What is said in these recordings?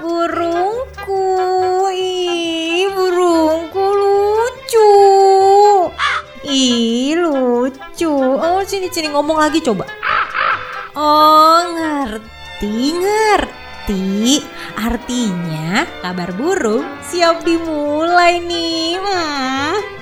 Burungku, ih burungku lucu. Ih lucu. Oh sini sini ngomong lagi coba. Oh ngerti ngerti. Artinya kabar burung siap dimulai nih. Hmm.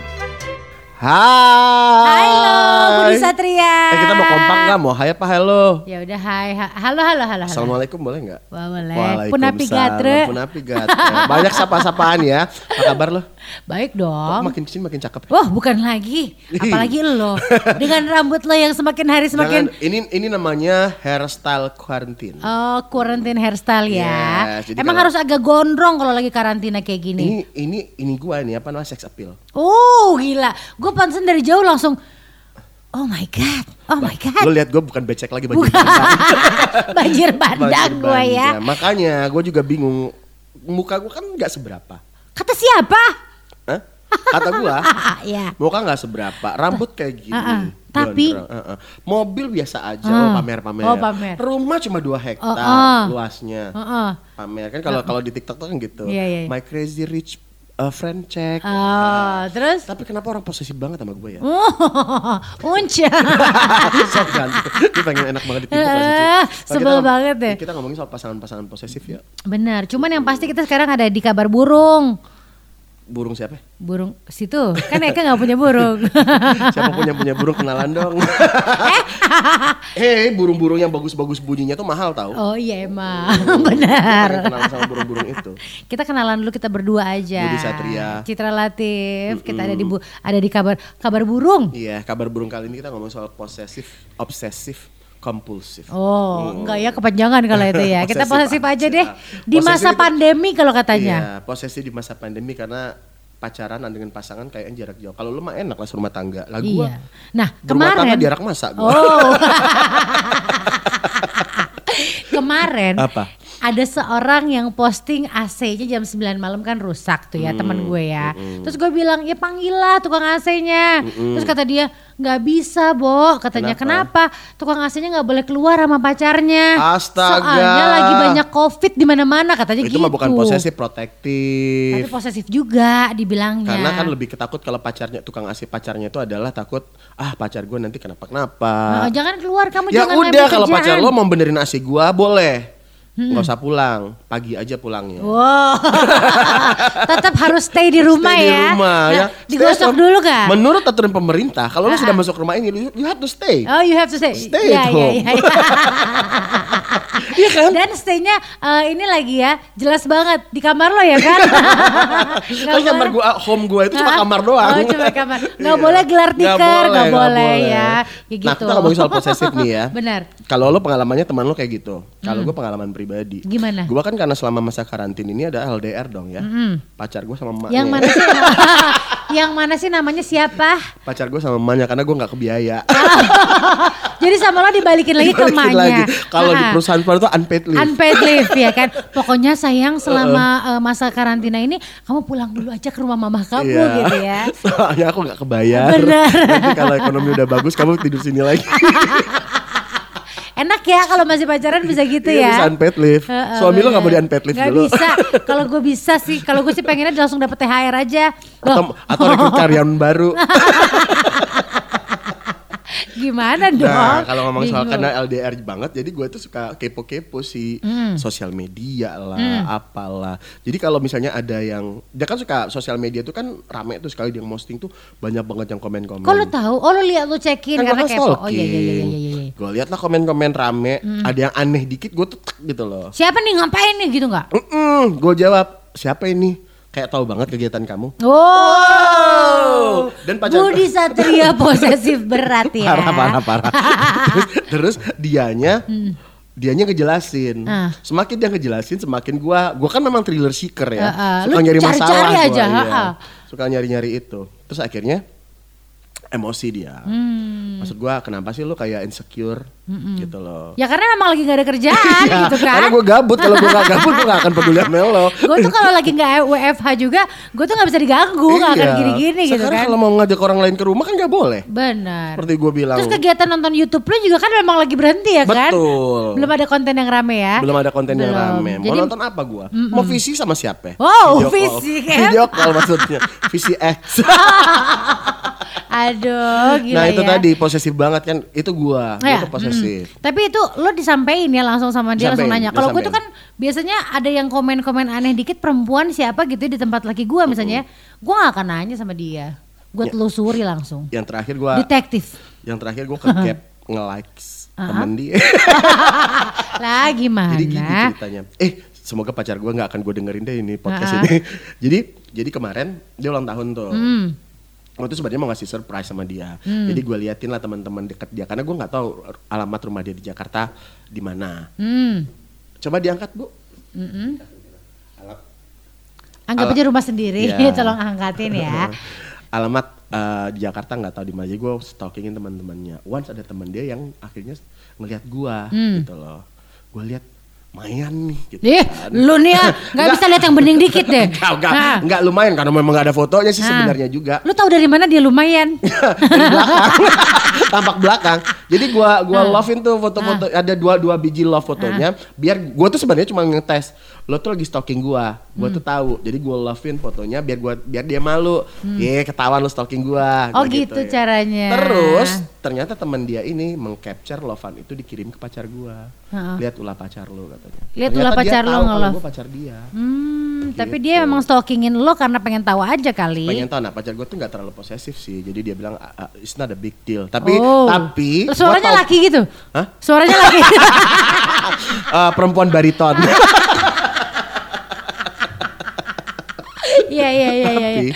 Hai. Halo Budi Satria. Eh kita mau kompak nggak? Mau hai apa halo? Ya udah hai, ha- halo halo halo. halo. Assalamualaikum boleh nggak? Boleh. Punapi gatre. Punapi gatre. Banyak sapa-sapaan ya. Apa kabar lo? Baik Kok dong. makin ke sini makin cakep. Wah bukan lagi, apalagi lo dengan rambut lo yang semakin hari semakin Jangan, ini ini namanya hairstyle quarantine. oh quarantine hairstyle ya. Yes, Emang kalau- harus agak gondrong kalau lagi karantina kayak gini. Ini ini ini gua nih apa namanya sex appeal. Oh gila, gue pantesan dari jauh langsung. Oh my god, oh my god, Lo lihat gue bukan becek lagi banjir bandang. banjir bandang Banjir gue ya. bandang. Makanya gue juga bingung. Muka gue kan nggak seberapa. Kata siapa? Kata gua, ya. muka nggak seberapa, rambut kayak gini. Ah, ah. Tapi- ah, ah. mobil biasa aja, Ah. oh pamer-pamer. Oh, pamer. Rumah cuma 2 hektar Oh, ah. luasnya. Heeh. Pamer kan kalau kalau di TikTok tuh kan gitu. Iya, iya, iya. My crazy rich uh, friend check. Oh, terus? Tapi kenapa orang posesif banget sama gue ya? Oh, unca. Sok ganti. Dia pengen enak banget ditipu Nah, sebel banget deh. Kita ngomongin soal pasangan-pasangan posesif ya. Benar, cuman yang pasti kita sekarang ada di kabar burung. Burung siapa? Burung situ, kan Eka nggak punya burung. Siapa punya punya burung kenalan dong. Hei, burung-burung yang bagus-bagus bunyinya tuh mahal tau. oh iya emang, benar. Pengen kenalan sama burung-burung itu. Kita kenalan dulu kita berdua aja. Budi Satria. Citra Latif. Kita ada di bu- ada di kabar kabar burung. Iya, kabar burung kali ini kita ngomong soal posesif, obsesif, kompulsif. Oh, enggak ya kepanjangan kalau itu ya. Kita Posesif aja deh di masa itu- pandemi kalau katanya. Iya, posesif di masa pandemi karena pacaran dengan pasangan kayaknya jarak jauh. Kalau lu mah enak lah rumah tangga. Lah gua Iya. Nah, berumah tangga kemarin jarak masa gua. Oh. Kemarin Apa? Ada seorang yang posting AC-nya jam 9 malam kan rusak tuh ya teman gue ya. Terus gue bilang ya panggillah tukang AC-nya. Terus kata dia nggak bisa Bo. Katanya kenapa? Tukang AC-nya nggak boleh keluar sama pacarnya. Astaga. Soalnya lagi banyak covid di mana-mana katanya Itu gitu. mah bukan posesif, Tapi protektif. posesif juga dibilangnya. Karena kan lebih ketakut kalau pacarnya tukang asih pacarnya itu adalah takut ah pacar gue nanti kenapa kenapa. Nah, jangan keluar kamu ya jangan udah kalau pacar lo mau benerin asi gua boleh. Nggak usah pulang, pagi aja pulangnya. Wow, tetap harus stay di rumah Stay ya. di rumah Nah, ya. Digosok Stay dulu kan? Menurut aturan pemerintah, kalau lo Ah, sudah ah. masuk rumah ini, you- you have to stay. Oh, you have to stay. Stay Iya, at home. iya, iya. Iya kan? Dan stay-nya eh, ini lagi ya, jelas banget di kamar lo ya kan? Kan kamar gua home gua itu cuma kamar doang. Oh, cuma kamar. Nggak Iya. boleh gelar tikar, nggak nggak boleh, ya. Ya Nah, gitu. kita ngomongin soal posesif nih ya. Benar. Kalau lo pengalamannya teman lo kayak gitu. Kalau gue pengalaman pribadi. Hmm. Gimana? Gue kan karena selama masa karantin ini ada LDR dong ya. Pacar gue sama emaknya. Yang mana sih? yang mana sih namanya siapa? Pacar gue sama emaknya karena gue nggak kebiaya. Jadi sama lo dibalikin lagi ke emaknya. Kalau di Ah. perusahaan baru itu unpaid leave. Unpaid leave ya kan. Pokoknya sayang selama eh, masa karantina ini kamu pulang dulu aja ke rumah mama kamu Iya. gitu ya. Soalnya aku nggak kebayar. Benar. Nanti kalau ekonomi udah bagus kamu tidur sini lagi. Enak ya kalau masih pacaran bisa gitu Iya, ya. bisa unpaid leave. Heeh, Suami lo nggak mau di unpaid leave Nggak dulu. bisa. Kalau gue bisa sih. Kalau gue sih pengennya langsung dapet THR aja. atau Loh, atau rekrut karyawan baru. Gimana dong? Nah, kalau ngomong soal karena LDR banget, jadi gue tuh suka kepo-kepo sih, Hmm. sosial media lah, apalah. Jadi kalau misalnya ada yang, dia kan suka sosial media tuh kan rame tuh sekali dia posting tuh banyak banget yang komen-komen. Lo tahu? Oh lo lihat lo cekin Kan karena gue kepo. Oh iya iya iya iya iya. iya. Gue liat lah komen-komen rame, ada yang aneh dikit, gue tuh gitu loh. Siapa nih ngapain nih gitu nggak? gue jawab, siapa ini? Kayak tahu banget kegiatan kamu. Wow. Dan pacar- Budi Satria posesif berat ya. parah parah parah terus, terus dianya dianya ngejelasin Ah. semakin dia ngejelasin semakin gua gua kan memang thriller seeker ya Ah, ah. suka Lu nyari cari-cari masalah gua, aja, iya. ah, ah. suka nyari nyari itu terus akhirnya emosi dia. Hmm. Maksud gua kenapa sih lu kayak insecure gitu loh. Ya karena memang lagi gak ada kerjaan Ya, gitu kan. Karena gue gabut, kalau gue gak gabut gue gak akan peduli sama lo. gue tuh kalau lagi nggak WFH juga, gue tuh nggak bisa diganggu, nggak akan Iya. gini-gini gitu Sekarang kan. kalau mau ngajak orang lain ke rumah kan gak boleh. Benar. Seperti gue bilang. Terus kegiatan nonton YouTube lu juga kan memang lagi berhenti ya kan? Betul. Belum ada konten yang rame ya? Belum ada konten yang Belum. rame. Mau Jadi- nonton apa gua? Mau visi sama siapa? Wow, Video call. visi, kan? Video call maksudnya. Visi X. Aduh, gila nah itu ya. tadi posesif banget kan. Itu gua. Gua Ya, tuh posesif. mm. Tapi itu lo disampaikan ya langsung sama dia langsung nanya. Kalau gue tuh kan biasanya ada yang komen-komen aneh dikit perempuan siapa gitu di tempat laki gue misalnya, gue gak akan nanya sama dia. Gue Ya. telusuri langsung. Yang terakhir gua Detektif. yang terakhir gua ke gap nge-likes temen dia. Lah gimana? Jadi gini ceritanya. Eh, semoga pacar gua nggak akan gue dengerin deh ini podcast Ah. ini. jadi jadi kemarin dia ulang tahun tuh. Hmm. Gue tuh sebenarnya mau ngasih surprise sama dia. Jadi gue liatin lah teman-teman deket dia karena gue nggak tahu alamat rumah dia di Jakarta di mana. Hmm. Coba diangkat bu. Mm-mm. Alam- Anggap aja rumah sendiri, Iya. tolong angkatin ya. Alamat eh, di Jakarta nggak tahu di mana. Jadi gue stalkingin teman-temannya. Once ada teman dia yang akhirnya ngelihat gua Hmm. gitu loh. Gue lihat mayan nih gitu. Ih, kan. lu nih ya, gak bisa lihat yang bening dikit deh. Enggak, enggak, Nah, enggak lumayan karena memang gak ada fotonya sih Nah. sebenarnya juga. Lu tahu dari mana dia lumayan? Dari belakang. Tampak belakang. Jadi gua gua Nah. lovein tuh foto-foto ada dua dua biji love fotonya biar gua tuh sebenarnya cuma ngetes lo tuh lagi stalking gua. Gua Hmm. tuh tahu. Jadi gua lovein fotonya biar gua biar dia malu. Ye, ketahuan lo stalking gua. Hmm. Oh Gua gitu ya. caranya. Terus ternyata teman dia ini mengcapture lovean itu dikirim ke pacar gua. Heeh. Lihat ulah pacar lo katanya. Lihat ulah pacar lo nge-love. Gua pacar dia. Hmm, tapi Gitu. dia memang stalkingin lo karena pengen tahu aja kali. pengen tahu nah pacar gue tuh nggak terlalu posesif sih jadi dia bilang "Ah, ah, it's not a big deal tapi Oh. tapi gua Suaranya tahu- laki gitu? Hah? Suaranya laki. Eh, perempuan bariton Iya iya iya iya. tapi iya.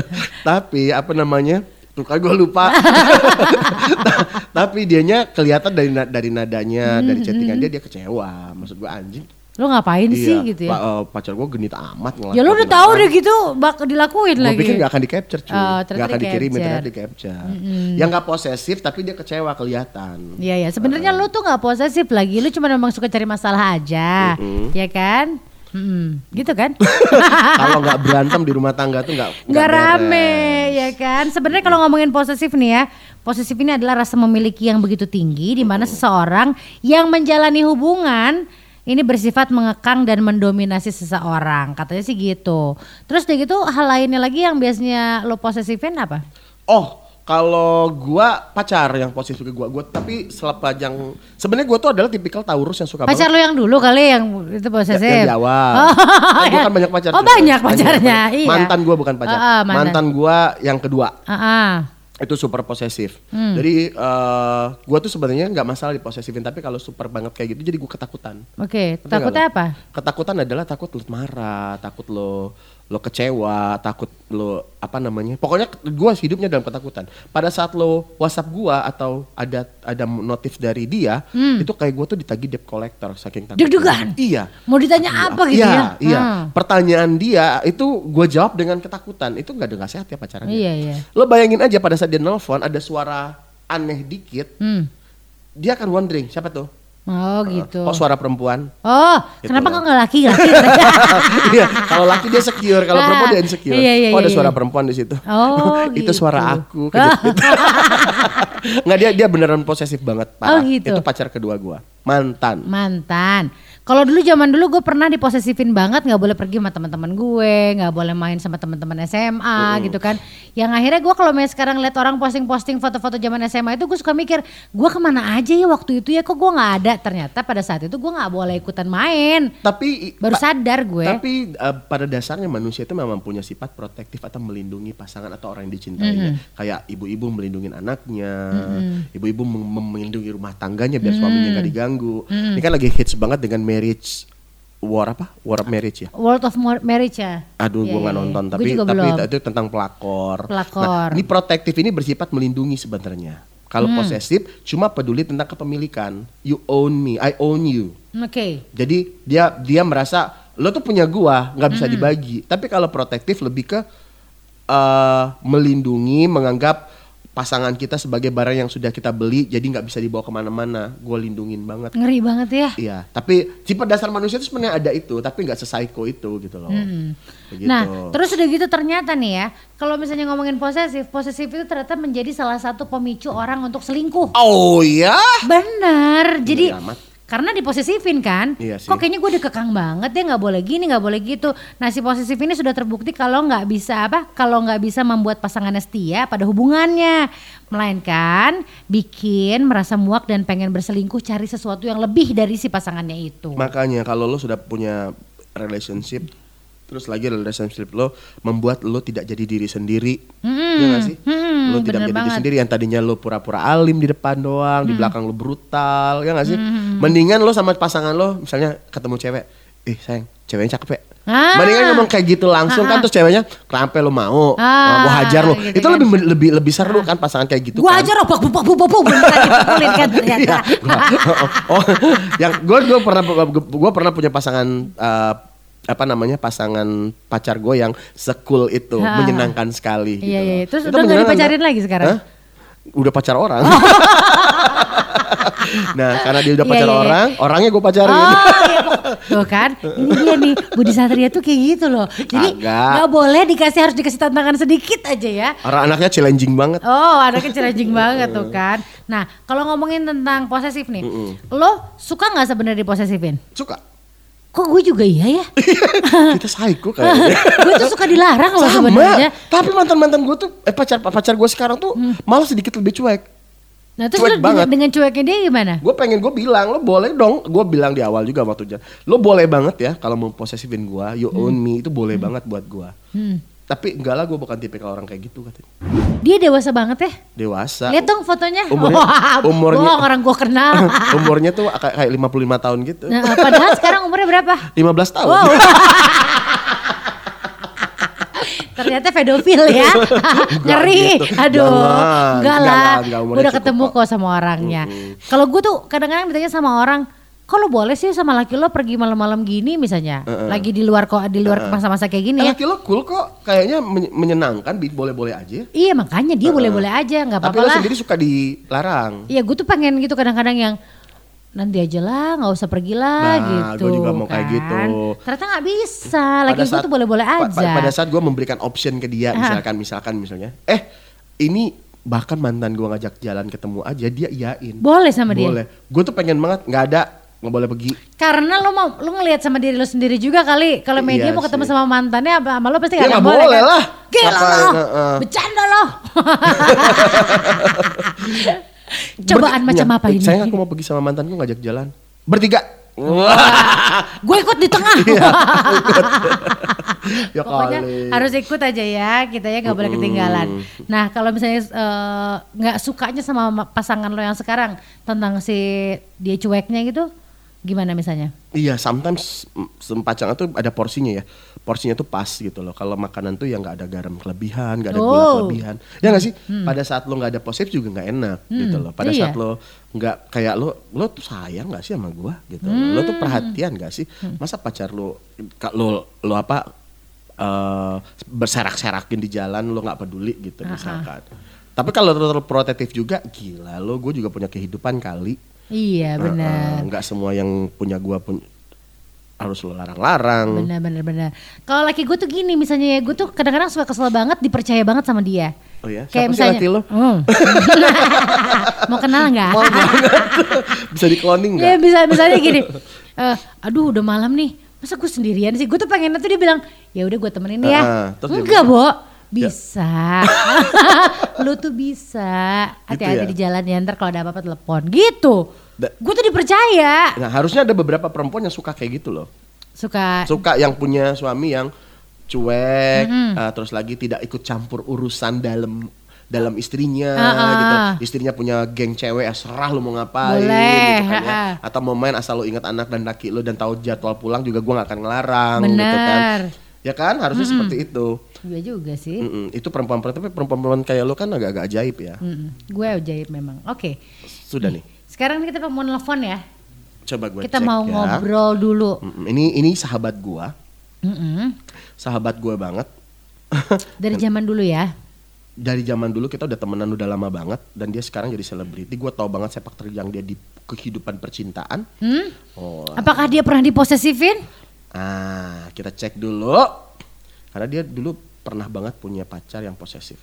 tapi apa namanya tuh kan gue lupa tapi dianya kelihatan dari na- dari nadanya dari chattingan dia dia kecewa maksud gue anjing Lo ngapain sih iya, gitu ya? pa- eh, pacar gue genit amat Ya lo udah tahu deh gitu bak dilakuin Gue lagi. pikir gak akan di capture cuy, Oh, gak akan dikirimin, di-capture. ternyata di capture. Yang gak posesif tapi dia kecewa kelihatan. Iya ya, sebenarnya lo tuh nggak posesif lagi, lo cuma memang suka cari masalah aja, ya kan? Mm-mm. Gitu kan? Kalau nggak berantem di rumah tangga tuh nggak nggak rame ya kan? Sebenarnya kalau ngomongin posesif nih ya posesif ini adalah rasa memiliki yang begitu tinggi di mana seseorang yang menjalani hubungan ini bersifat mengekang dan mendominasi seseorang. Katanya sih gitu. Terus dari gitu hal lainnya lagi yang biasanya lo posesifin apa? Oh, kalau gua pacar yang posesif ke gua, gua tapi sepanjang sebenarnya gua tuh adalah tipikal Taurus yang suka pacar lo yang dulu kali yang itu banget posesif yang di awal. Oh, Kan gua ya. kan banyak pacar. oh banyak pacarnya banyak. iya Mantan gua bukan pacar. Ah, ah, mantan. mantan. gua yang kedua Ah, ah. itu super posesif. Hmm. Jadi eh gua tuh sebenarnya nggak masalah diposesifin, tapi kalau super banget kayak gitu jadi gua ketakutan. oke Ngerti takutnya apa Ketakutan adalah takut lo marah, takut lo lo kecewa, takut lo apa namanya? Pokoknya gua hidupnya dalam ketakutan. Pada saat lo WhatsApp gua atau ada ada notif dari dia, itu kayak gua tuh ditagih debt collector saking takut. Hmm. Deg-degan? Iya. mau ditanya apa gitu iya, ya Iya. Hmm. Pertanyaan dia itu gua jawab dengan ketakutan. Itu nggak ada nggak sehat ya pacarannya. iya iya Lo bayangin aja pada saat dia nelfon ada suara aneh dikit, hmm. dia akan wondering siapa tuh? Oh gitu Kok suara perempuan? Oh, Gitu kenapa loh. kok nggak laki laki? Iya, kalau laki dia secure, kalau Ah, perempuan dia insecure. iya, iya, oh, ada iya, suara iya. perempuan di situ. Oh, itu gitu. suara aku. kejepit. Nggak dia dia beneran posesif banget, parah. Oh, gitu. Itu pacar kedua gua, mantan. Mantan. Kalau dulu zaman dulu gue pernah diposesifin banget, nggak boleh pergi sama teman-teman gue, nggak boleh main sama teman-teman SMA gitu kan. Yang akhirnya gue kalau misalnya sekarang lihat orang posting-posting foto-foto zaman SMA itu gue suka mikir, gue ke mana aja ya waktu itu ya kok gue nggak ada. Ternyata pada saat itu gue nggak boleh ikutan main. Tapi Baru sadar gue. Tapi eh, pada dasarnya manusia itu memang punya sifat protektif atau melindungi pasangan atau orang yang dicintainya. Kayak ibu-ibu melindungi anaknya, ibu-ibu mem- melindungi rumah tangganya biar suaminya nggak diganggu. Ini kan lagi hits banget dengan marriage war apa? War of marriage ya. World of Mar- Marriage ya. Aduh, Iya, gue nggak iya, iya. nonton, Gua tapi tapi belum. itu tentang pelakor. Pelakor. Nah, ini protektif ini bersifat melindungi sebenarnya. Kalau Hmm. posesif cuma peduli tentang kepemilikan. You own me, I own you. Oke. Jadi dia dia merasa lo tuh punya gua, nggak Hmm. bisa dibagi. Tapi kalau protektif lebih ke eh melindungi, menganggap pasangan kita sebagai barang yang sudah kita beli jadi nggak bisa dibawa ke mana-mana gue lindungin banget Ngeri banget ya. iya tapi sifat dasar manusia itu sebenarnya ada itu tapi nggak sesaiko itu gitu loh Begitu. Nah, terus udah gitu ternyata nih ya, kalau misalnya ngomongin posesif, posesif itu ternyata menjadi salah satu pemicu orang untuk selingkuh. oh ya Bener. Jadi amat. Karena diposesifin kan, Iya sih. kok kayaknya gue dikekang banget ya nggak boleh gini nggak boleh gitu. Nah si posesif ini sudah terbukti kalau nggak bisa apa, kalau nggak bisa membuat pasangannya setia pada hubungannya, melainkan bikin merasa muak dan pengen berselingkuh cari sesuatu yang lebih dari si pasangannya itu. makanya kalau lo sudah punya relationship terus lagi relationship lo membuat lo tidak jadi diri sendiri ya nggak sih hmm, lo tidak jadi diri banget. Hmm. sendiri yang tadinya lo pura-pura alim di depan doang di belakang lo brutal ya nggak sih mendingan lo sama pasangan lo misalnya ketemu cewek eh sayang ceweknya cakep ya Ah. mendingan ngomong kayak gitu langsung kan terus ceweknya kenapa lo mau Ah, gue hajar lo gitu itu kan. lebih lebih lebih seru kan pasangan kayak gitu Gue kan aja robak bubuk bubuk bubuk beneran dipukulin kan ternyata. Iya, gua- oh, yang gue gue pernah gue pernah punya pasangan eh, apa namanya pasangan pacar gue yang sekul itu Ha. menyenangkan sekali. Iya, gitu. iya. Terus Itu udah menyenangkan, dipacarin Kak. lagi sekarang? Hah? Udah pacar orang. Oh. Nah karena dia udah Iya, pacar iya, iya. orang, orangnya gue pacarin. Oh iya Tuh kan Ini dia nih Budi Satria tuh kayak gitu loh Jadi Kagak. nggak boleh dikasih harus dikasih tantangan sedikit aja ya Orang anaknya challenging banget. Oh anaknya cerajing banget tuh kan Nah kalau ngomongin tentang posesif nih Lo suka nggak sebenarnya diposesifin? Suka. Kok gue juga iya ya Kita psycho kayaknya. Gue tuh suka dilarang loh sebenarnya Tapi mantan-mantan gue tuh, eh pacar pacar gue sekarang tuh malah sedikit lebih cuek. Nah terus Cuek lo banget. dengan, cueknya dia gimana? Gue pengen gue bilang lo boleh dong. Gue bilang di awal juga waktu jalan. Lo boleh banget ya kalau mau posesifin gue, you own me itu boleh banget buat gue. Hmm. Tapi enggak lah gue bukan tipikal orang kayak gitu katanya. Dia dewasa banget ya Dewasa. Lihat dong fotonya Umurnya- Wah, umurnya- bohong, orang gue kenal Umurnya tuh kayak kayak 55 tahun gitu. Nah, padahal sekarang umurnya berapa? 15 tahun. Wow. Ternyata pedofil ya. Ngeri. gitu. Aduh. Enggak lah. udah ketemu kok. sama orangnya. Kalau gue tuh kadang-kadang ditanya sama orang, kok lo boleh sih sama laki lo pergi malam-malam gini misalnya? Lagi di luar kok di luar masa-masa kayak gini Eh, ya. laki lo cool kok. Kayaknya men- menyenangkan, boleh-boleh aja. Iya makanya dia boleh-boleh aja, nggak Tapi apa-apa lo lah. sendiri suka dilarang. Iya gue tuh pengen gitu kadang-kadang yang nanti aja lah nggak usah pergi lah Nah, gitu gua juga mau kayak kan. gitu. ternyata nggak bisa lagi gue tuh boleh-boleh pa- aja pa- pada saat gue memberikan option ke dia, misalkan, misalkan, misalnya, eh ini bahkan mantan gue ngajak jalan ketemu aja, dia iyain. boleh sama dia Boleh. Gue tuh pengen banget, nggak ada, nggak boleh pergi. Karena lo mau lo ngelihat sama diri lo sendiri juga kali. Kalau media Iya mau ketemu sih. sama mantannya apa sama lo pasti Ya nggak nggak boleh, boleh kan? lah. Gila Ngapain, lo. heeh. Bercanda lo. Cobaan Berti- macam ya, apa ini? Sayang aku mau pergi sama mantanku ngajak jalan. Bertiga. Wah. Gue ikut di tengah. ya Pokoknya kali. harus ikut aja ya, kita ya nggak boleh ketinggalan. Nah kalau misalnya eh, nggak sukanya sama ma- pasangan lo yang sekarang tentang si dia cueknya gitu, gimana misalnya? Iya, sometimes sempacang itu ada porsinya ya. Porsinya tuh pas gitu loh. Kalau makanan tuh ya nggak ada garam kelebihan, nggak ada gula Oh. kelebihan. Ya nggak sih? Pada saat lo nggak ada posif juga nggak enak gitu loh. Pada iya. saat lo nggak kayak lo, lo tuh sayang nggak sih sama gua gitu. loh. Lo tuh perhatian nggak sih? Masa pacar lo, lo, lo apa eh, berserak-serakin di jalan lo nggak peduli gitu misalkan. Tapi kalau terlalu protektif juga, gila lo, gue juga punya kehidupan kali. Iya benar. Heeh, nggak semua yang punya gua pun harus lo larang-larang. Benar benar benar. Kalau laki gue tuh gini misalnya ya gue tuh kadang-kadang suka kesel banget dipercaya banget sama dia. Oh ya, Kayak siapa sih misalnya, laki lo? Hmm. mau kenal nggak? Mau banget. Bisa di cloning nggak? Ya bisa misalnya gini, eh, aduh udah malam nih, masa gue sendirian sih? Gue tuh pengen tuh dia bilang, ya udah gue temenin ya. Dia Enggak, Bo. Bisa. Lu tuh bisa. Hati-hati ya? di jalan ya, ntar kalau ada apa-apa telepon. Gitu. Gue tuh dipercaya. Nah harusnya ada beberapa perempuan yang suka kayak gitu loh. Suka Suka yang punya suami yang cuek, eh, terus lagi tidak ikut campur urusan dalam dalam istrinya Ah, ah, gitu. Istrinya punya geng cewek, ya serah lu mau ngapain Boleh, gitu kan ya. Atau mau main asal lu ingat anak dan laki lu dan tahu jadwal pulang juga gua nggak akan ngelarang Bener. gitu kan. Ya kan harusnya seperti itu. Iya juga sih. Mm-mm. Itu perempuan-perempuan tapi perempuan-perempuan kayak lu kan agak-agak ajaib ya. Mm-mm. Gue ajaib memang. Oke. Sudah nih. Sekarang kita mau nelfon ya. Coba gue Kita cek mau ya. ngobrol dulu. Mm-mm. Ini ini sahabat gua, Mm-mm. sahabat gua banget. Dari zaman dulu ya. dari zaman dulu kita udah temenan udah lama banget dan dia sekarang jadi selebriti. Gue tau banget sepak terjang dia di kehidupan percintaan. Hmm? Oh, Apakah dia pernah diposesifin? ah kita cek dulu. Karena dia dulu pernah banget punya pacar yang posesif.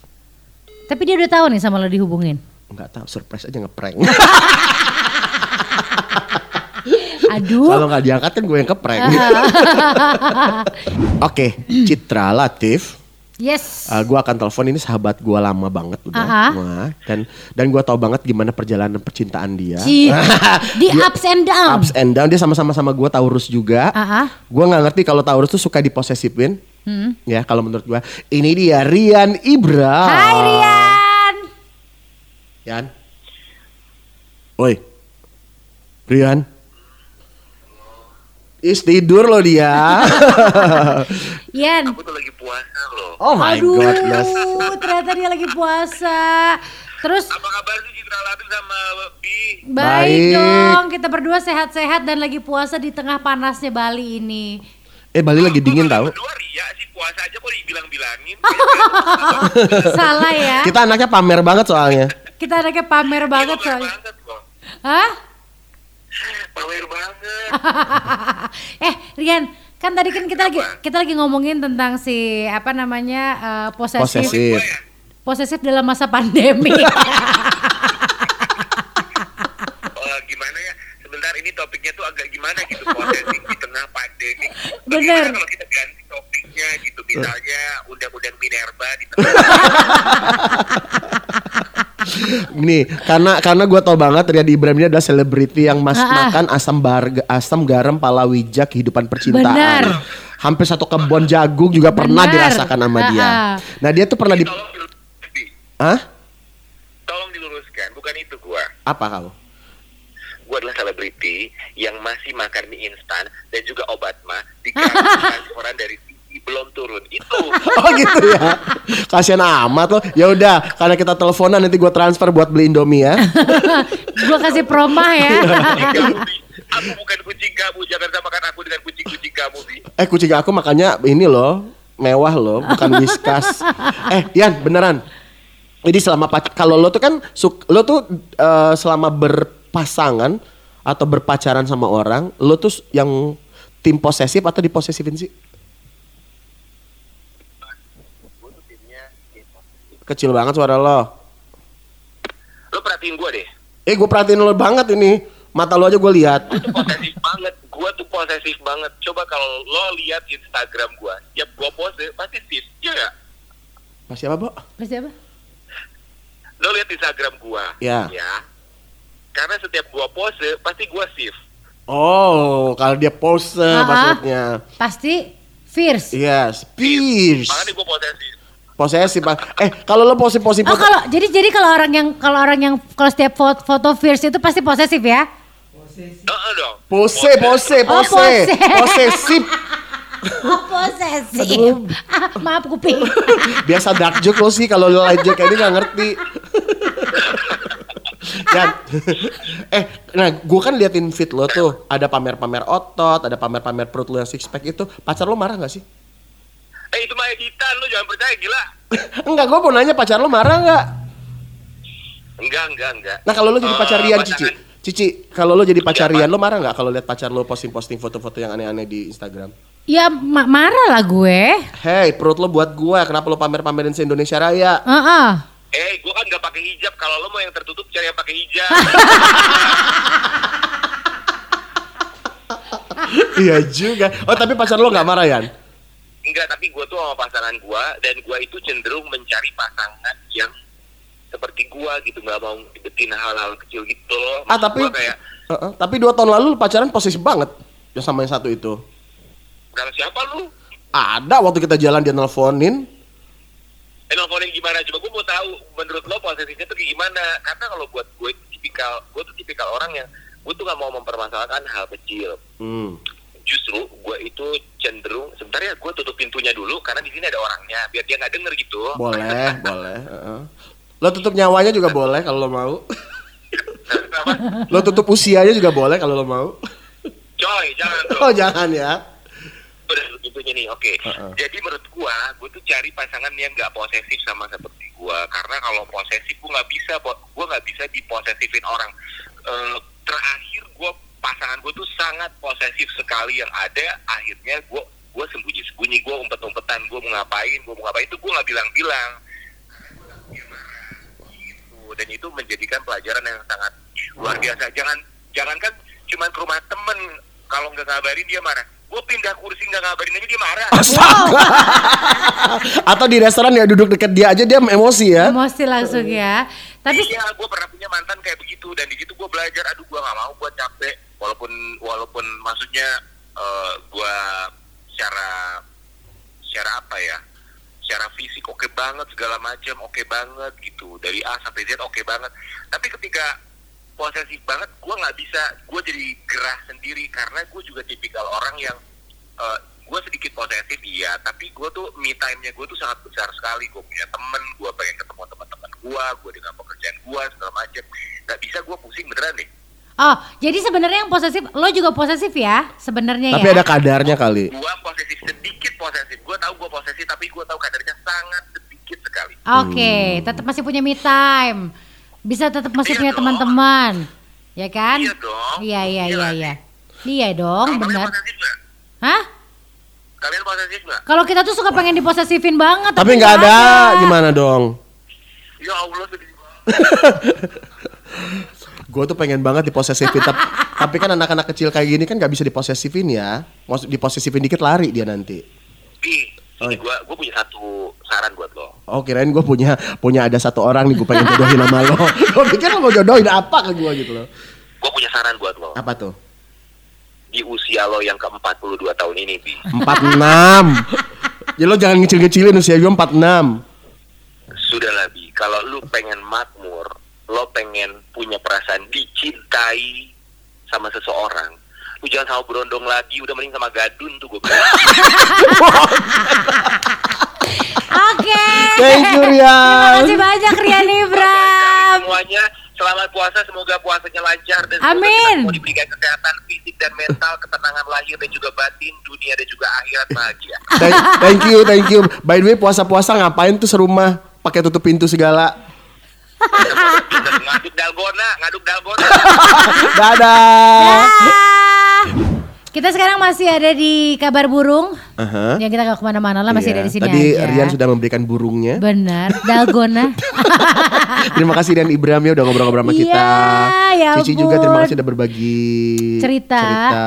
Tapi dia udah tahu nih sama lo dihubungin. Nggak tahu, surprise aja ngeprank. Aduh. Kalau nggak diangkat kan gue yang keprank. Oke, Citra Latif. Yes. Uh, gue akan telepon ini sahabat gue lama banget udah, Aha. Dan dan gue tau banget gimana perjalanan percintaan dia. Di Dia- ups and down. Ups and down dia sama-sama sama gue Taurus juga. Gue nggak ngerti kalau Taurus tuh suka diposesifin. Hmm. Ya kalau menurut gue ini dia Rian Ibra. Hai Rian. Rian. Woi. Rian. Is tidur loh dia. Rian. Aku tuh lagi puasa loh. oh my Aduh, godness. ternyata dia lagi puasa. Terus Apa kabar sih Citra Latif sama Bi? baik, Baik. dong, kita berdua sehat-sehat dan lagi puasa di tengah panasnya Bali ini. Eh Bali lagi dingin tahu. Berdua ria sih puasa aja kok dibilang-bilangin. Salah ya. Kita anaknya pamer banget soalnya. Kita anaknya pamer banget soalnya. banget kok. Hah? Pamer banget. eh Rian, kan tadi kan kita lagi kita lagi ngomongin tentang si apa namanya eh, posesif Posesif. posesif dalam masa pandemi. Oh, gimana ya? Sebentar ini topiknya tuh agak gimana gitu posesif di tengah pandemi. Bener. Kalau kita ganti topiknya gitu misalnya undang-undang Minerba di tengah Nih, karena karena gue tau banget Rian Ibrahim ini adalah selebriti yang mas Ah, makan asam bar asam garam palawija kehidupan percintaan. Benar. Hampir satu kebun jagung juga pernah Benar. dirasakan sama Ah, dia. ah. Nah dia tuh pernah di. Hah? Tolong diluruskan, bukan itu gua. Apa kamu? Gue adalah selebriti yang masih makan mie instan dan juga obat mah di transferan dari TV belum turun. Itu. Oh gitu ya. Kasian amat loh. Ya udah, karena kita teleponan nanti gue transfer buat beli Indomie ya. Gua kasih promah ya. Kucing. Aku bukan kucing kamu. Jangan samakan aku dengan kucing-kucing kamu, Bi. Eh kucing aku makanya ini loh mewah loh, bukan whiskas. eh Yan beneran. Jadi selama kalau lo tuh kan suk- lo tuh eh, selama berpasangan atau berpacaran sama orang, lo tuh yang tim posesif atau diposesifin sih? Kecil banget suara lo. Lo perhatiin gue deh. Eh gue perhatiin lo banget ini. Mata lo aja gue lihat. Gue tuh posesif banget. Gue tuh posesif banget. Coba kalau lo lihat Instagram gue, tiap gue pose pasti sis. Iya nggak? Masih apa, Bo? Terus siapa? Lo lihat Instagram gue. Ya. Ya. Karena setiap gue pose pasti gue shift. Oh, kalau dia pose Ah, ah. maksudnya. Pasti fierce. Yes, pierce. Makanya gue posesif. Posesif. Pak. Eh, kalau lo posisi-posisi Oh kalau jadi jadi kalau orang yang kalau orang yang kalau setiap foto, foto fierce itu pasti posesif ya? Heeh dong. Pose, pose, Oh, pose, pose. posesif. Oh, posesif. Ah, maaf kuping. Biasa dark joke lo sih kalau lo light joke ini nggak ngerti. Dan, eh, nah, gue kan liatin fit lo tuh, ada pamer-pamer otot, ada pamer-pamer perut lo yang six pack itu. Pacar lo marah nggak sih? Eh itu mah editan lo jangan percaya gila. enggak, gue mau nanya pacar lo marah nggak? Enggak, enggak, enggak. Nah kalau lo jadi Eh, pacar Rian pasangan- Cici, Cici, kalau lo jadi pacar Rian lo marah nggak kalau lihat pacar lo posting-posting foto-foto yang aneh-aneh di Instagram? ya ma- marah lah gue. Hey, perut lo buat gue, kenapa lo pamer-pamerin se Indonesia Raya? Heeh. Eh, gua kan nggak pakai hijab. Kalau lo mau yang tertutup, cari yang pakai hijab. iya juga. Oh tapi pacar lo nggak marah Yan? Enggak, tapi gua tuh sama pasangan gua dan gua itu cenderung mencari pasangan yang seperti gua gitu, nggak mau ngedeketin hal-hal kecil gitu loh. Ah Maksud tapi, gua kayak Heeh, tapi dua tahun lalu pacaran posesif banget. Ya sama yang satu itu. kalau siapa lu? Ada waktu kita jalan dia nelfonin. Eh nelfonin gimana? Coba gua mau tahu menurut lo posisinya tuh gimana? Karena kalau buat gue tipikal, gue tuh tipikal orang yang gue tuh nggak mau mempermasalahkan hal kecil. Hmm. Justru gue itu cenderung sebentar ya gue tutup pintunya dulu karena di sini ada orangnya biar dia nggak denger gitu. Boleh, boleh. heeh. Lo tutup nyawanya juga boleh kalau lo mau. Lo tutup usianya juga boleh kalau lo mau. Coy, jangan dong. Oh jangan ya. Pintunya nih oke. Heeh. jadi menurut gua gua tuh cari pasangan yang nggak posesif sama seperti gue karena kalau posesif gue nggak bisa gue nggak bisa diposesifin orang. Eh, terakhir gue pasangan gue tuh sangat posesif sekali. Yang ada akhirnya gue gue sembunyi sembunyi gue umpet umpetan gue mau ngapain gue mau ngapain. Itu gue nggak bilang bilang gitu. Dan itu menjadikan pelajaran yang sangat luar biasa. Jangan jangankan cuman ke rumah temen. Kalau nggak ngabarin dia marah gue pindah kursi nggak ngabarin aja dia marah. Atau di restoran ya duduk deket dia aja dia emosi ya. Emosi langsung ya. Tapi iya gue pernah punya mantan kayak begitu dan di situ gue belajar aduh gue nggak mau gue capek. Walaupun walaupun maksudnya eh, gue secara secara apa ya secara fisik oke banget segala macam oke banget gitu. Dari A sampai Z oke banget. Tapi ketika posesif banget gue nggak bisa gue jadi gerah sendiri karena gue juga tipikal orang yang eh, gue sedikit posesif iya tapi gue tuh me time-nya gue tuh sangat besar sekali gue punya temen gue pengen ketemu teman-teman gue gue dengan pekerjaan gue segala macam nggak bisa gue pusing beneran deh oh, jadi sebenarnya yang posesif lo juga posesif ya sebenarnya Tapi ya. ada kadarnya kali. gue posesif sedikit posesif gue tahu gue posesif tapi gue tahu kadarnya sangat sedikit sekali Oke, tetap masih punya me time. Bisa tetap masih Iya punya teman-teman. Ya kan? Iya dong. Iya, iya, iya, Iya. iya. Iya dong, benar. Hah? kalian posesif nggak Kalau kita tuh suka pengen diposesifin banget, Tapi nggak ada. Gimana dong? ya Allah sedih banget Gue tuh pengen banget diposesifin tapi, tapi kan anak-anak kecil kayak gini kan nggak bisa diposesifin ya. Mau diposesifin dikit lari dia nanti. Ih, Gue gue punya satu saran buat lo. Oh kirain gue punya punya ada satu orang nih gue pengen jodohin sama lo. Gue pikir lo mau jodohin apa ke gue gitu loh. gue punya saran buat lo. Apa tuh? di usia lo yang ke 42 tahun ini bi 46 Ya lo jangan ngecil-ngecilin usia gue 46 sudah lah bi kalau lu pengen makmur lo pengen punya perasaan dicintai sama seseorang lu jangan sama berondong lagi udah mending sama gadun tuh gue Oke. Thank you Terima Rian kasih banyak Rian Ibram. semuanya. Selamat puasa semoga puasanya lancar dan semoga Amin. kita semua diberikan kesehatan fisik dan mental ketenangan lahir dan juga batin dunia dan juga akhirat bahagia. Thank, thank you, thank you. By the way puasa-puasa ngapain tuh serumah? Pakai tutup pintu segala. Ngaduk dalgona ngaduk dalgona. Dadah Ah. Kita sekarang masih ada di kabar burung. Aha. Yang kita gak ke mana-mana lah masih Iya. ada di sini Tadi aja. Rian sudah memberikan burungnya Benar, dalgona. Terima kasih Rian Ibram ya udah ngobrol-ngobrol sama kita Iya, ya Cici juga terima kasih udah berbagi cerita.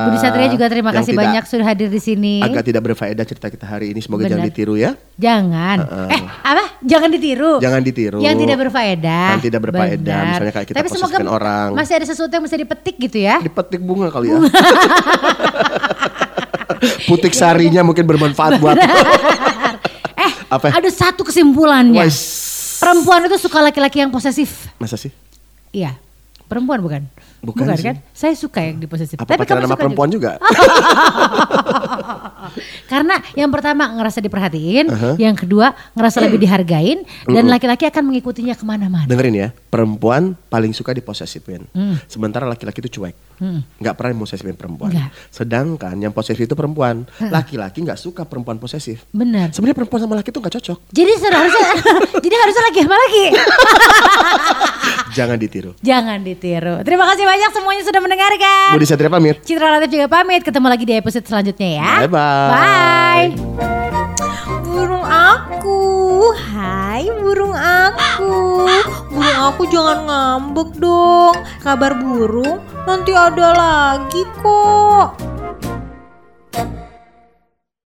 Budi Satria juga terima yang kasih banyak sudah hadir di sini. Agak tidak berfaedah cerita kita hari ini Semoga jangan Benar. ditiru ya Jangan. Heeh. Eh, apa? Jangan ditiru. Jangan ditiru Yang tidak berfaedah. Yang tidak berfaedah. Benar. Misalnya kayak kita Tapi semoga orang. masih ada sesuatu yang bisa dipetik gitu ya. Dipetik bunga kali ya Putik sarinya mungkin bermanfaat buat eh, Apa? ada satu kesimpulannya. Wais. Perempuan itu suka laki-laki yang posesif. Masa sih? Iya. Perempuan bukan? Bukan sih. kan? Saya suka yang diposesif. Apa pacaran sama suka perempuan juga? Karena yang pertama ngerasa diperhatiin, Aha. yang kedua ngerasa lebih dihargain, dan laki-laki akan mengikutinya ke mana-mana. Dengerin ya, perempuan paling suka diposesifin. Hmm. Sementara laki-laki itu cuek. Hmm. Nggak pernah posesifin perempuan. Nggak. Sedangkan yang posesif itu perempuan. Laki-laki nggak suka perempuan posesif. Benar. Sebenarnya perempuan sama laki itu nggak cocok. Jadi seharusnya, jadi harusnya lagi apa lagi? Jangan ditiru. Jangan ditiru. Terima kasih banyak semuanya sudah mendengarkan. Budi Satria pamit. Citra Latif juga pamit. Ketemu lagi di episode selanjutnya ya. Bye-bye. Bye. Burung aku, hai burung aku Burung aku jangan ngambek dong Kabar burung nanti ada lagi kok